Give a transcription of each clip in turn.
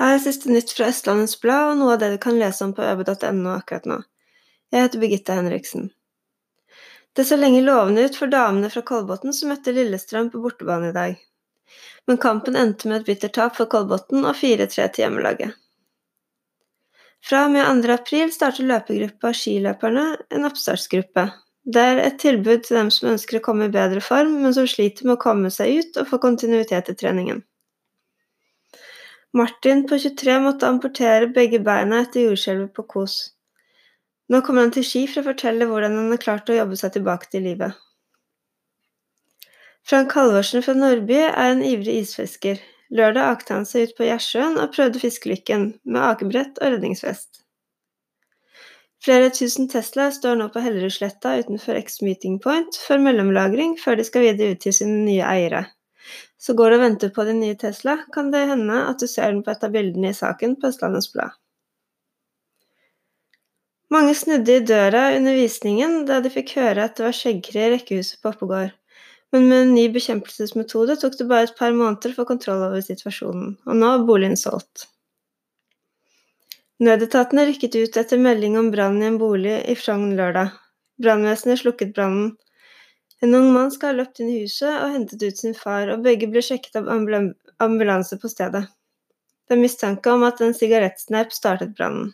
Her er siste nytt fra Østlandets Blad og noe av det du kan lese om på øbe.no akkurat nå. Jeg heter Birgitte Henriksen. Det så lenge lovende ut for damene fra Kolbotn som møtte Lillestrøm på bortebane i dag. Men kampen endte med et bittert tap for Kolbotn og 4-3 til hjemmelaget. Fra og med 2. april starter løpegruppa Skiløperne en oppstartsgruppe. Det er et tilbud til dem som ønsker å komme i bedre form, men som sliter med å komme seg ut og få kontinuitet i treningen. Martin på 23 måtte amputere begge beina etter jordskjelvet på Kos. Nå kommer han til Ski for å fortelle hvordan han har klart å jobbe seg tilbake til livet. Frank Halvorsen fra Nordby er en ivrig isfisker. Lørdag akte han seg ut på Gjersjøen og prøvde fiskelykken, med akebrett og redningsvest. Flere tusen Tesla står nå på Hellerudsletta utenfor X-Meeting Point for mellomlagring før de skal videre ut til sine nye eiere. Så går du og venter på din nye Tesla, kan det hende at du ser den på et av bildene i saken på Østlandets Blad. Mange snudde i døra under visningen da de fikk høre at det var skjeggkre i rekkehuset på Oppegård, men med en ny bekjempelsesmetode tok det bare et par måneder få kontroll over situasjonen, og nå er boligen solgt. Nødetatene rykket ut etter melding om brann i en bolig i Frogn lørdag. Brannvesenet slukket brannen, en ung mann skal ha løpt inn i huset og hentet ut sin far, og begge ble sjekket av ambulanse på stedet. Det er mistanke om at en sigarettsnerp startet brannen.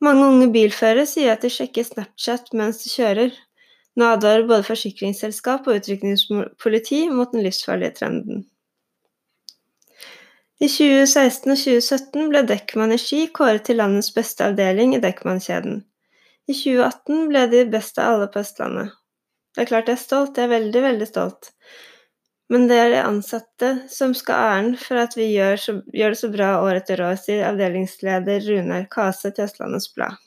Mange unge bilførere sier at de sjekker Snapchat mens de kjører. Nå advarer både forsikringsselskap og utrykningspoliti mot den livsfarlige trenden. I 2016 og 2017 ble Dekkmann i Ski kåret til landets beste avdeling i Deckman-kjeden. I 2018 ble de best av alle på Østlandet. Det er klart jeg er stolt, jeg er veldig, veldig stolt. Men det er de ansatte som skal ha æren for at vi gjør, så, gjør, det så bra år etter år, sier avdelingsleder Runar Kase til Østlandets Blad.